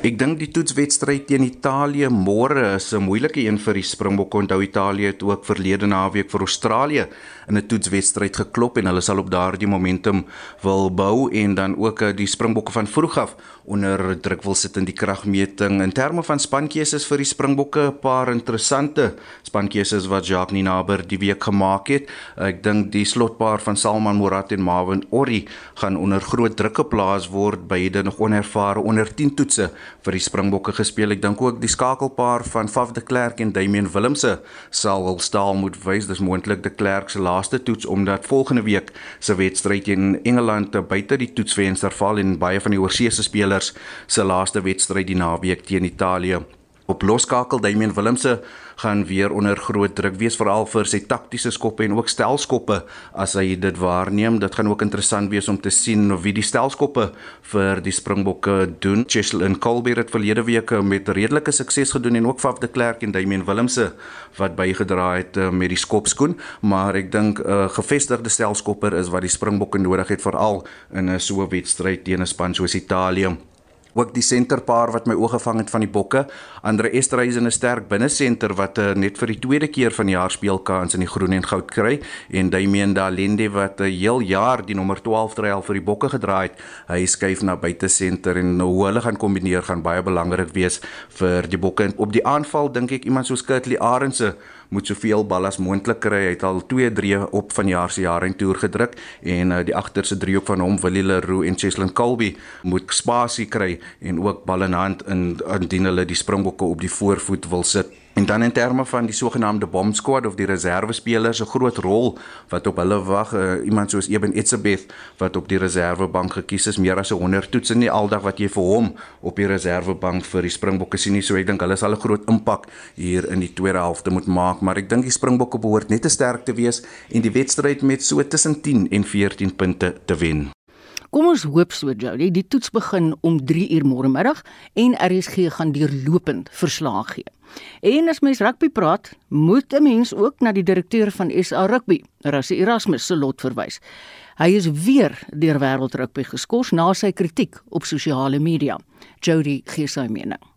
Ek dink die toetswedstryd teen Italië môre is 'n moeilike een vir die Springbokke. Onthou Italië het ook verlede naweek vir Australië in 'n toetswedstryd geklop en hulle sal op daardie momentum wil bou en dan ook eh, die Springbokke van vroeg af onder druk wil sit in die kragmeting. In terme van spankeuses vir die Springbokke, 'n paar interessante spankeuses wat Jacques Ninaber die week gemaak het. Ek dink die slotpaar van Salman Morat en Marvin Orri gaan onder groot druk geplaas word hulle nog onervare onder 10 toetse vir die Springbokke gespeel. Ek dink ook die skakelpaar van Faf de Klerk en Damian Willemse sal hul staal moet wys. Dis moontlik de Klerk se laaste toets omdat volgende week se wedstryd teen Engeland buite die toetsvenster val en baie van die oorseese spelers se laaste wedstryd die naweek teen Italië op loskakel Damian Willemse gaan weer onder groot druk wees veral vir sy taktiese skoppe en ook stelskoppe as hy dit waarneem. Dit gaan ook interessant wees om te sien wie die stelskoppe vir die Springbokke doen. Chesley en Colby het verlede week met redelike sukses gedoen en ook Faf de Klerk en Damian Willemse wat bygedra het eh, met die skopskoen, maar ek dink 'n uh, gevestigde stelskopper is wat die Springbokke nodig het veral in 'n so 'n wedstryd teen 'n span soos Italië. Ook die senterpaar wat my oog gevang het van die bokke, Andre Esterhuizen 'n sterk binnesenter wat uh, net vir die tweede keer van die jaar speelkans in die groen en goud kry en Damian Dalende wat 'n uh, heel jaar die nommer 12 trial vir die bokke gedraai het. Hy skuif na buite senter en nou hoe hulle gaan kombineer gaan baie belangrik wees vir die bokke. Op die aanval dink ek iemand soos Kurtley Arendse moet soveel bal as moontlik kry. Hy het al 2-3 op van jaar se jare in toer gedruk en uh, die agterste driehoek van hom Willie Leroux en Cheslin Colby moet spasie kry en ook bal in hand in indien hulle die Springbokke op die voorvoet wil sit. En dan in terme van die sogenaamde bomb squad of die reservespelers 'n groot rol wat op hulle wag, uh, iemand soos Eben Etzebeth wat op die reservebank gekies is, meer as 100 toetse nie aldag wat jy vir hom op die reservebank vir die Springbokke sien. So ek dink hulle sal 'n groot impak hier in die tweede helfte moet maak, maar ek dink die Springbokke behoort net te sterk te wees en die wedstryd met so tussen 10 en 14 punte te wen. Kom ons hoop so Jody, die toets begin om 3 uur môre middag en RSG gaan deurlopend verslae gee. En as mens rugby praat, moet 'n mens ook na die direkteur van SA Rugby, Rassie Erasmus se lot verwys. Hy is weer deur wêreld rugby geskort na sy kritiek op sosiale media. Jody gee sy mening.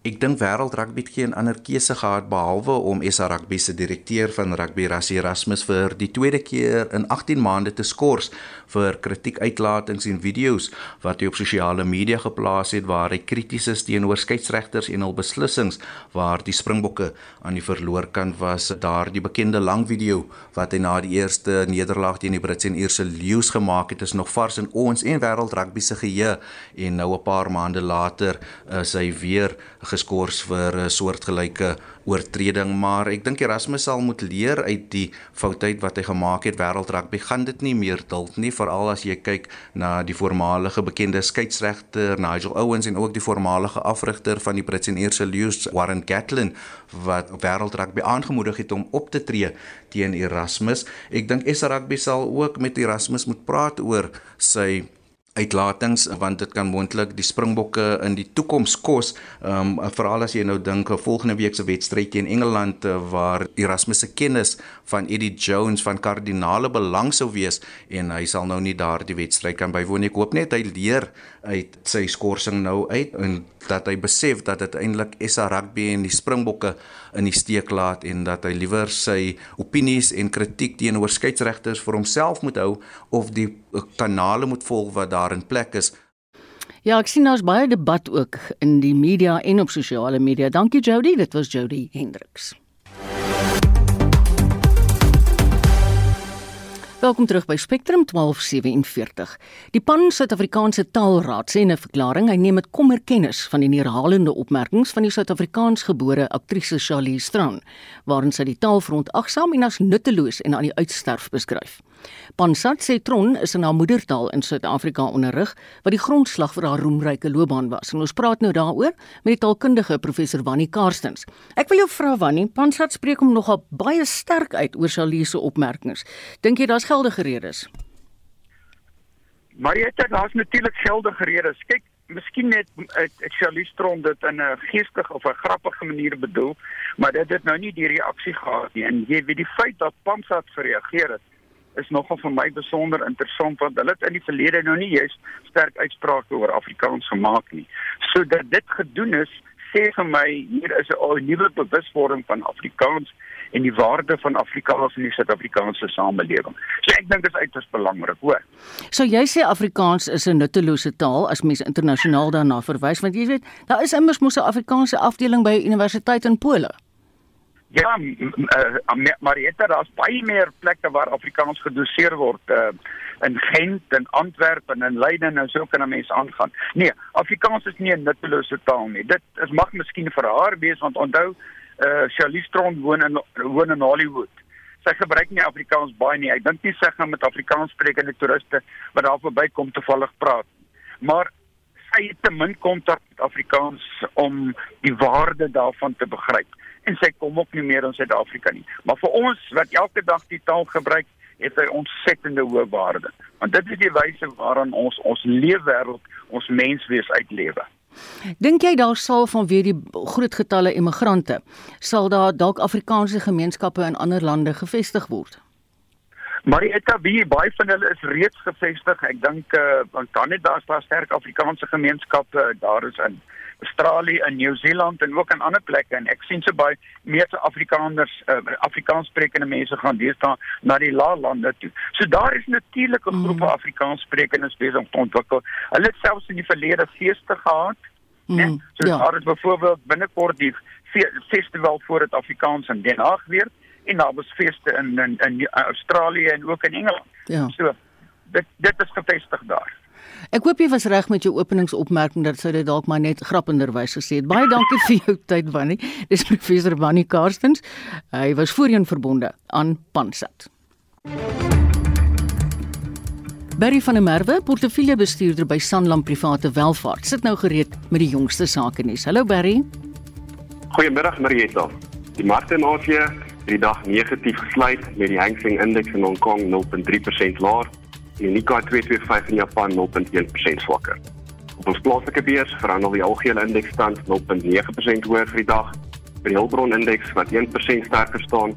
Ek dink wêreld rugby het geen ander keuse gehad behalwe om SA Rugby se direkteur van rugby Rassie Erasmus vir die tweede keer in 18 maande te skors vir kritiekuitlatings en video's wat hy op sosiale media geplaas het waar hy krities is teenoor skeieregters en hul beslissings waar die Springbokke aan die verloorkant was. Daardie bekende lang video wat hy na die eerste nederlaag teen die Britse en Ierse Lions gemaak het, is nog vars in ons en wêreld rugby se geheue en nou 'n paar maande later is hy weer geskort vir 'n soortgelyke oortreding, maar ek dink Erasmus sal moet leer uit die foutheid wat hy gemaak het wêreld rugby. Gaan dit nie meer duld nie, veral as jy kyk na die voormalige bekende skeieregter Nigel Owens en ook die voormalige afrigter van die Britse en Ierse Lions Warren Gatland wat wêreld rugby aangemoedig het om op te tree teen Erasmus. Ek dink SA Rugby sal ook met Erasmus moet praat oor sy uitlatings want dit kan moontlik die Springbokke in die toekoms kos. Ehm um, veral as jy nou dink 'n volgende week se wedstryd teen Engeland uh, waar Erasmus se kennis van Eddie Jones van kardinale belang sou wees en hy sal nou nie daardie wedstryd kan bywoon nie. Ek hoop net hy leer uit sy skorsing nou uit en dat hy besef dat dit eintlik SA Rugby en die Springbokke in die steek laat en dat hy liewer sy opinies en kritiek teenoor skeieregters vir homself moet hou of die kanale moet volg wat daar in plek is. Ja, ek sien daar's baie debat ook in die media en op sosiale media. Dankie Jody, dit was Jody Hendriks. Welkom terug by Spectrum 1247. Die Pan Suid-Afrikaanse Taalraad sê in 'n verklaring hy neem met kommer kennis van die neerhalende opmerkings van die Suid-Afrikaans gebore aktrise Charlize Strand, waarin sy die taal verontagsaam en as nutteloos en aan die uitsterf beskryf. Pansat sê Tron is in haar moedertaal in Suid-Afrika onderrig wat die grondslag vir haar roemryke loopbaan was. En ons praat nou daaroor met die taalkundige professor Wannie Karstens. Ek wil jou vra Wannie, Pansat spreek hom nogal baie sterk uit oor Charlize se opmerkings. Dink jy daar's geldige redes? Maar jy het daar's natuurlik geldige redes. Kyk, miskien net ek Charlize Tron dit in 'n geestige of 'n grappige manier bedoel, maar dit het nou nie die reaksie gehad nie. En jy weet die feit dat Pansat gereageer het is nogal vir my besonder interessant want hulle het in die verlede nou nie juist sterk uitsprake oor Afrikaans gemaak nie. So dat dit gedoen is, sê vir my hier is 'n nuwe bewuswording van Afrikaans en die waarde van Afrikaans in die Suid-Afrikaanse samelewing. So ek dink dit is uiters belangrik, hoor. So jy sê Afrikaans is 'n nuttelose taal as mens internasionaal daarna verwys want jy weet, daar is immers mos 'n Afrikaanse afdeling by universiteit in Pole. Ja, uh, Marietta, daar's baie meer plekke waar Afrikaans gedoseer word uh, in Gent en Antwerpen en Leiden en so kan 'n mens aangaan. Nee, Afrikaans is nie 'n nuttelose taal nie. Dit is mag miskien vir haar wees want onthou, uh, Charlize Theron woon in woon in Hollywood. Sy gebruik nie Afrikaans baie nie. Ek dink nie sy gaan met Afrikaans sprekende toeriste wat daar verbykom toevallig praat. Maar sy het te min kontak met Afrikaans om die waarde daarvan te begryp en sy kom ook nie meer in Suid-Afrika nie. Maar vir ons wat elke dag die taal gebruik, het hy ontsettende hoë waarde. Want dit is die wyse waaraan ons ons leefwêreld, ons menswees uitlewe. Dink jy daar sal vanweer die groot getalle immigrante sal daar dalk Afrikaanse gemeenskappe in ander lande gevestig word? Maar die ETB, baie van hulle is reeds gevestig. Ek dink uh, want Kanada is daar sterk Afrikaanse gemeenskappe, daar is in Australië en Nieu-Seeland en ook in ander plekke en ek sien so baie meer Afrikaners uh, Afrikaanssprekende mense gaan deesdae na die laalande toe. So daar is natuurlik 'n groep mm. Afrikaanssprekendes besig om te ontwikkel. Hulle het selfs in die verlede feeste gehad. Mm. So ja. daar is byvoorbeeld binnekort die fe festival vir dit Afrikaans in Den Haag weer en daar was feeste in in, in Australië en ook in Engeland. Ja. So dit dit is gevestig daar. Ek hoop jy was reg met jou openingsopmerking dat sou dit dalk maar net grappenderwys gesê het. Baie dankie vir jou tyd Wannie. Dis professor Wannie Karstens. Hy was voorheen verbonde aan Pansat. Barry van der Merwe, portefeuljebestuurder by Sanlam Private Welvaart, sit nou gereed met die jongste sake nuus. Hallo Barry. Goeiemiddag Marietta. Die markte in Asië het die dag negatief gesluit met die Hang Seng Indeks in Hong Kong 0.3% laer die Nikkei 225 in Japan 0.1% swakker. Op ons plaaslike beurs verhandel die algehele indeks stand 0.9% hoër vir die dag. By die Hulbron indeks wat 1% sterker staan,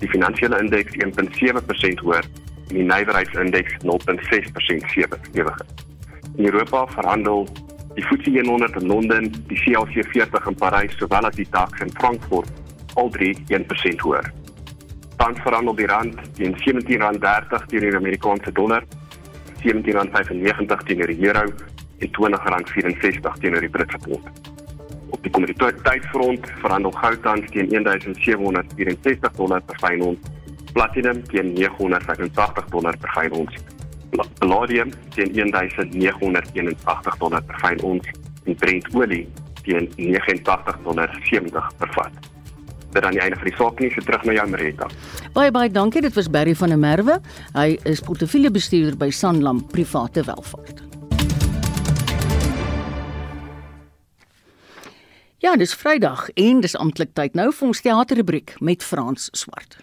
die finansiële indeks 1.7% hoër en die nywerheidsindeks 0.6% sewiger. In Europa verhandel die FTSE 100 in Londen, die CAC 40 in Parys sowel as die DAX in Frankfurt al drie 1% hoër. Tans verhandel die rand teen R17.30 teenoor die Amerikaanse dollar R17.95 teenoor die euro en R20.64 teenoor die Britse pond. Op die kommoditeitsfront verhandel goud tans teen 1764 dollar per fyn ons, platinum teen 985 dollar per fyn ons, palladium teen 1981 dollar per fyn ons en Brent olie teen 89 dollar 70 per vat dit aan die einde van die saak nie so terug na jou Marita. Baie baie dankie. Dit was Barry van der Merwe. Hy is portefeuljebestuurder by Sanlam Private Welvaart. Ja, dis Vrydag en dis amptelik tyd nou vir ons teaterrubriek met Frans Swart.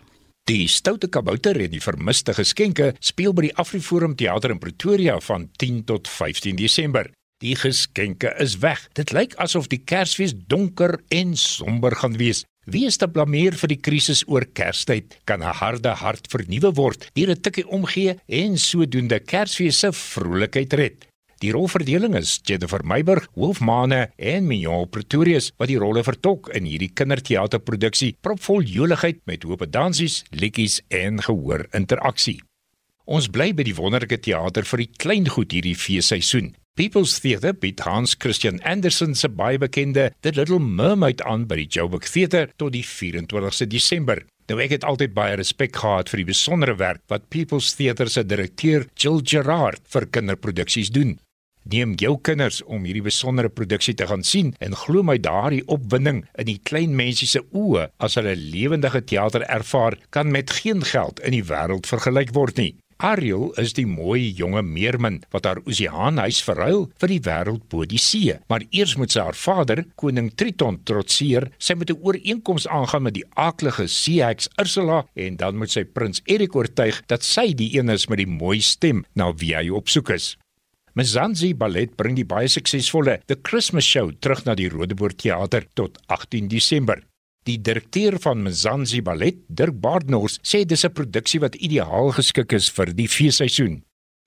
Die Stoute Kabouter en die Vermiste Geskenke speel by die Afriforum Theater in Pretoria van 10 tot 15 Desember. Die geskenke is weg. Dit lyk asof die Kersfees donker en somber gaan wees. Wie is te blameer vir die krisis oor Kerstyd? Kan 'n harde hart vernuwe word deur 'n tikkie omgee en sodoende Kersfees se vrolikheid red? Die rolverdeling is Jennifer Meiburg, Wolf Mane en Mignon Pretorius wat die rolle vertolk in hierdie kinderteaterproduksie, propvol joligheid met hoop dansies, liedjies en gehoor interaksie. Ons bly by die wonderlike teater vir die klein goed hierdie feesseisoen. People's Theatre bied Hans Christian Andersen se baie bekende The Little Mermaid aan by die Joburg Theatre tot die 24ste Desember. Nou ek het altyd baie respek gehad vir die besondere werk wat People's Theatre se direkteur Jill Gerard vir kinderproduksies doen. Neem jou kinders om hierdie besondere produksie te gaan sien en glo my daardie opwinding in die klein mensie se oë as hulle lewendige teater ervaar kan met geen geld in die wêreld vergelyk word nie. Ariel is die mooi jonge meermin wat haar oseaanhuis verruil vir die wêreld bo die see. Maar eers moet sy haar vader, koning Triton, trotseer. Sy moet 'n ooreenkoms aangaan met die aaklige seeheks Ursula en dan moet sy prins Erik oortuig dat sy die een is met die mooi stem na wie hy op soek is. Mzansi Ballet bring die baie suksesvolle The Christmas Show terug na die Rodeboort Theater tot 18 Desember. Die direkteur van Mzansi Ballet, Dirk Baardnors, sê dis 'n produksie wat ideaal geskik is vir die feesseisoen.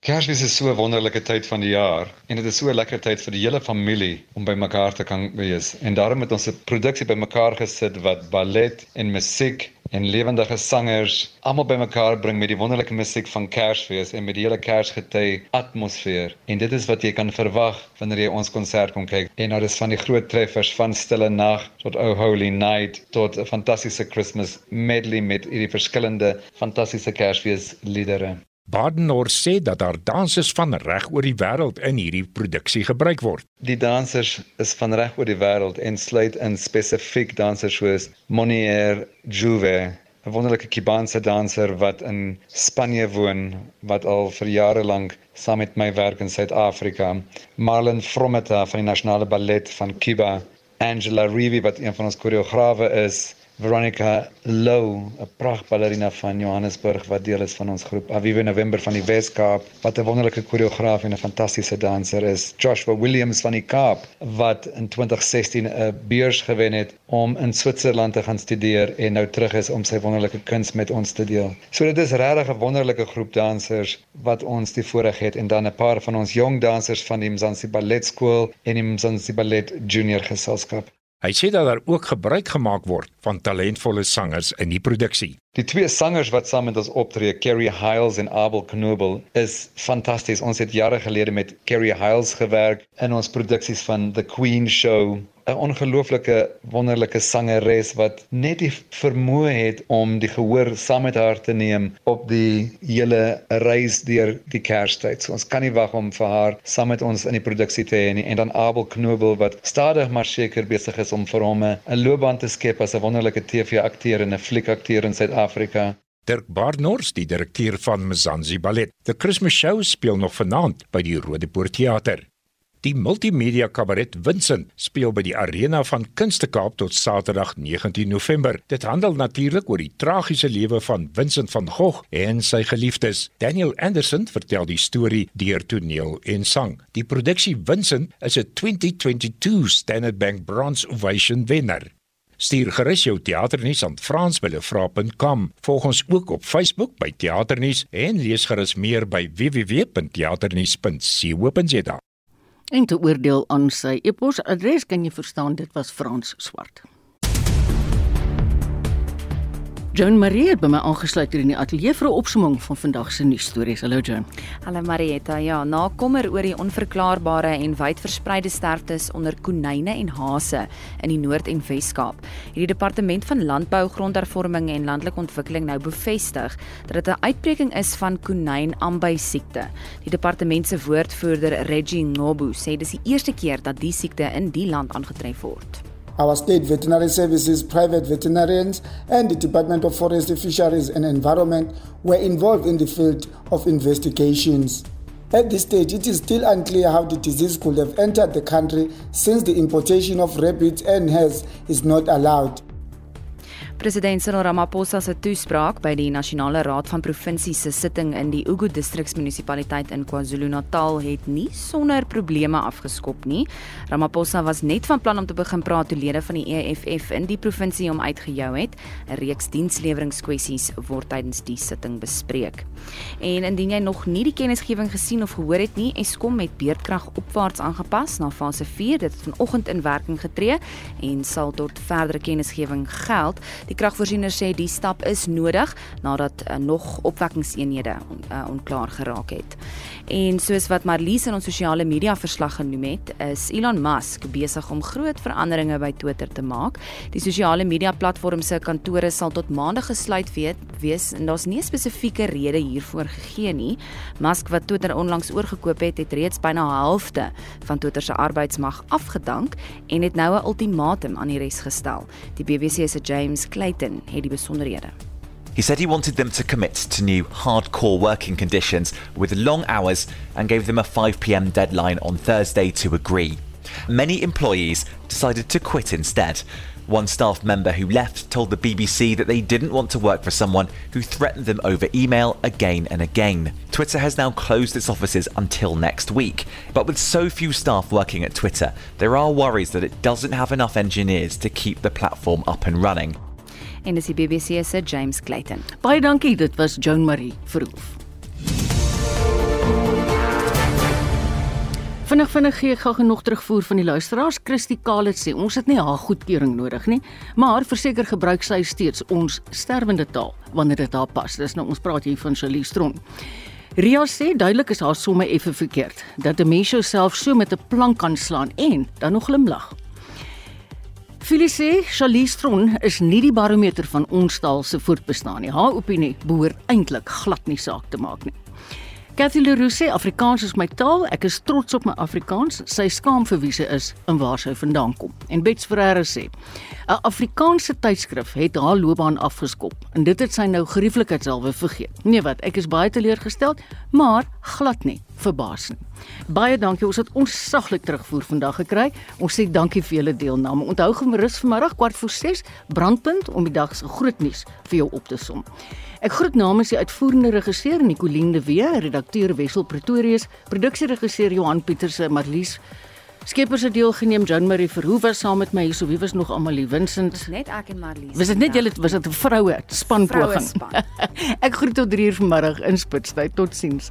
Kersfees is so 'n wonderlike tyd van die jaar en dit is so 'n lekker tyd vir die hele familie om bymekaar te kan wees. En daarom het ons 'n produksie bymekaar gesit wat ballet en musiek en lewendige sangers almal bymekaar bring met die wonderlike musiek van Kersfees en met die hele Kersgety atmosfeer. En dit is wat jy kan verwag wanneer jy ons konsert kom kyk. En daar is van die groot treffers van Stille Nag tot Oh Holy Night tot 'n fantastiese Christmas medley met hierdie verskillende fantastiese Kersfees liedere. Badenor sê dat daar dansers van reg oor die wêreld in hierdie produksie gebruik word. Die dansers is van reg oor die wêreld en sluit in spesifiek dansers soos Monier Juve, 'n wonderlike Kubaanse danser wat in Spanje woon wat al vir jare lank saam met my werk in Suid-Afrika. Marlon Frometa van die Nasionale Ballet van Cuba, Angela Rivi wat een van ons koreograwe is Veronica Lou, 'n pragtballerina van Johannesburg wat deel is van ons groep Avive November van die Weskaap, wat 'n wonderlike koreograaf en 'n fantastiese danser is. Joshua Williams van die Kaap wat in 2016 'n beurs gewen het om in Switserland te gaan studeer en nou terug is om sy wonderlike kuns met ons te deel. So dit is regtig 'n wonderlike groep dansers wat ons die voorreg het en dan 'n paar van ons jong dansers van die Mzansi Ballet Skool en die Mzansi Ballet Junior Geselskap. Hy sê dat daar ook gebruik gemaak word van talentvolle sangers in die produksie. Die twee sangers wat saam met ons optree, Carrie Hiles en Abel Knobel, is fantasties. Ons het jare gelede met Carrie Hiles gewerk in ons produksies van The Queen Show 'n ongelooflike wonderlike sangeres wat net die vermoë het om die gehoor saam met haar te neem op die hele reis deur die Kerstyd. So ons kan nie wag om vir haar saam met ons in die produksie te hê nie. En dan Abel Knobel wat stadig maar seker besig is om vir hom 'n loopbaan te skep as 'n wonderlike TV-akteur en 'n fliekakteur in Suid-Afrika. Dirk Barnors, die direkteur van Mzansi Ballet. The Christmas Show speel nog vanaand by die Rodepoort Theater. Die multimedia kabaret Vincent speel by die Arena van Kunstekaap tot Saterdag 19 November. Dit handel natuurlik oor die tragiese lewe van Vincent van Gogh en sy geliefdes. Daniel Anderson vertel die storie deur toneel en sang. Die produksie Vincent is 'n 2022 Standard Bank Bronze Ovation wenner. Stuur gerus jou teaternuus aan frans@vra.com. Volg ons ook op Facebook by Teaternuus en lees gerus meer by www.teaternuus.co.za. En te oordeel aan sy e-posadres kan jy verstaan dit was Frans Swart. Joan Marie het by my aangesluit hier in die ateljee vir 'n opsomming van vandag se nuusstories. Hallo Joan. Hallo Marietta. Ja, na kommer oor die onverklaarbare en wydverspreide sterftes onder konyne en hase in die Noord- en Wes-Kaap, het die Departement van Landbou, Grondhervorming en Landelike Ontwikkeling nou bevestig dat dit 'n uitbreking is van konyn-ambai siekte. Die departement se woordvoerder, Reggie Ngobu, sê dis die eerste keer dat die siekte in die land aangetref word. Our state veterinary services, private veterinarians, and the Department of Forestry, Fisheries and Environment were involved in the field of investigations. At this stage, it is still unclear how the disease could have entered the country since the importation of rabbits and hares is not allowed. President Cyril Ramaphosa se toespraak by die Nasionale Raad van Provinsies se sitting in die Ugu Distriksmunisipaliteit in KwaZulu-Natal het nie sonder probleme afgeskop nie. Ramaphosa was net van plan om te begin praat toe lede van die EFF in die provinsie hom uitgejou het. 'n Reeks diensleweringkwessies word tydens die sitting bespreek. En indien jy nog nie die kennisgewing gesien of gehoor het nie, Eskom het beerdkrag opwaarts aangepas na fase 4. Dit het vanoggend in werking getree en sal tot verdere kennisgewing geld. Die kragvoorsiener sê die stap is nodig nadat uh, nog opwekkingseenhede on, uh, onklaar geraak het. En soos wat Marlies in ons sosiale media verslag genoem het, is Elon Musk besig om groot veranderinge by Twitter te maak. Die sosiale media platform se kantore sal tot maandag gesluit wees en daar's nie 'n spesifieke rede hiervoor gegee nie. Musk wat Twitter onlangs oorgekoop het, het reeds byna 'n helfte van Twitter se arbeidsmag afgedank en het nou 'n ultimatum aan die res gestel. Die BBC se James Clayton het die besonderhede. He said he wanted them to commit to new hardcore working conditions with long hours and gave them a 5 pm deadline on Thursday to agree. Many employees decided to quit instead. One staff member who left told the BBC that they didn't want to work for someone who threatened them over email again and again. Twitter has now closed its offices until next week. But with so few staff working at Twitter, there are worries that it doesn't have enough engineers to keep the platform up and running. En dis die BBC se James Clayton. Baie dankie, dit was Joan Marie Verhoef. Vinnig vinnig gee ek gou genoeg terugvoer van die luisteraars. Christy Kalet sê ons het nie haar goedkeuring nodig nie, maar verseker gebruik sy steeds ons sterwende taal wanneer dit haar pas. Dis nou ons praat hier van Shalie Stron. Ria sê duidelik is haar somme effe verkeerd dat 'n mens jouself so met 'n plank kan slaan en dan nog glimlag. Phyllis sê Shalie Stron is nie die barometer van ons taal se voortbestaan nie. Haar opinie behoort eintlik glad nie saak te maak nie. Cathy Leroux sê Afrikaans is my taal. Ek is trots op my Afrikaans. Sy skaam vir wie sy is en waar sy vandaan kom. En Bets Ferreira sê 'n Afrikaanse tydskrif het haar loopbaan afgeskop en dit het sy nou gerieflikheidshalwe vergeet. Nee wat, ek is baie teleurgesteld, maar glad nie verbaas nie. Baie dankie. Ons het onsaglik terugvoer vandag gekry. Ons sê dankie vir julle deelname. Onthou gerus vanmiddag kwart voor 6 brandpunt om die dag se groot nuus vir jou op te som. Ek groet namens die uitvoerende regisseur Nicoline de Wee, redakteur Wessel Pretorius, produksieregisseur Johan Pieterse, Marlies Skeppers het deelgeneem, Jean Marie Verhoeven was saam met my hier, so wie was nog almal hier? Vincent. Net ek en Marlies. Was dit net julle was dit 'n vroue spanpoging? Span. ek groet tot 3 uur vanmiddag in Spitstyd. Totsiens.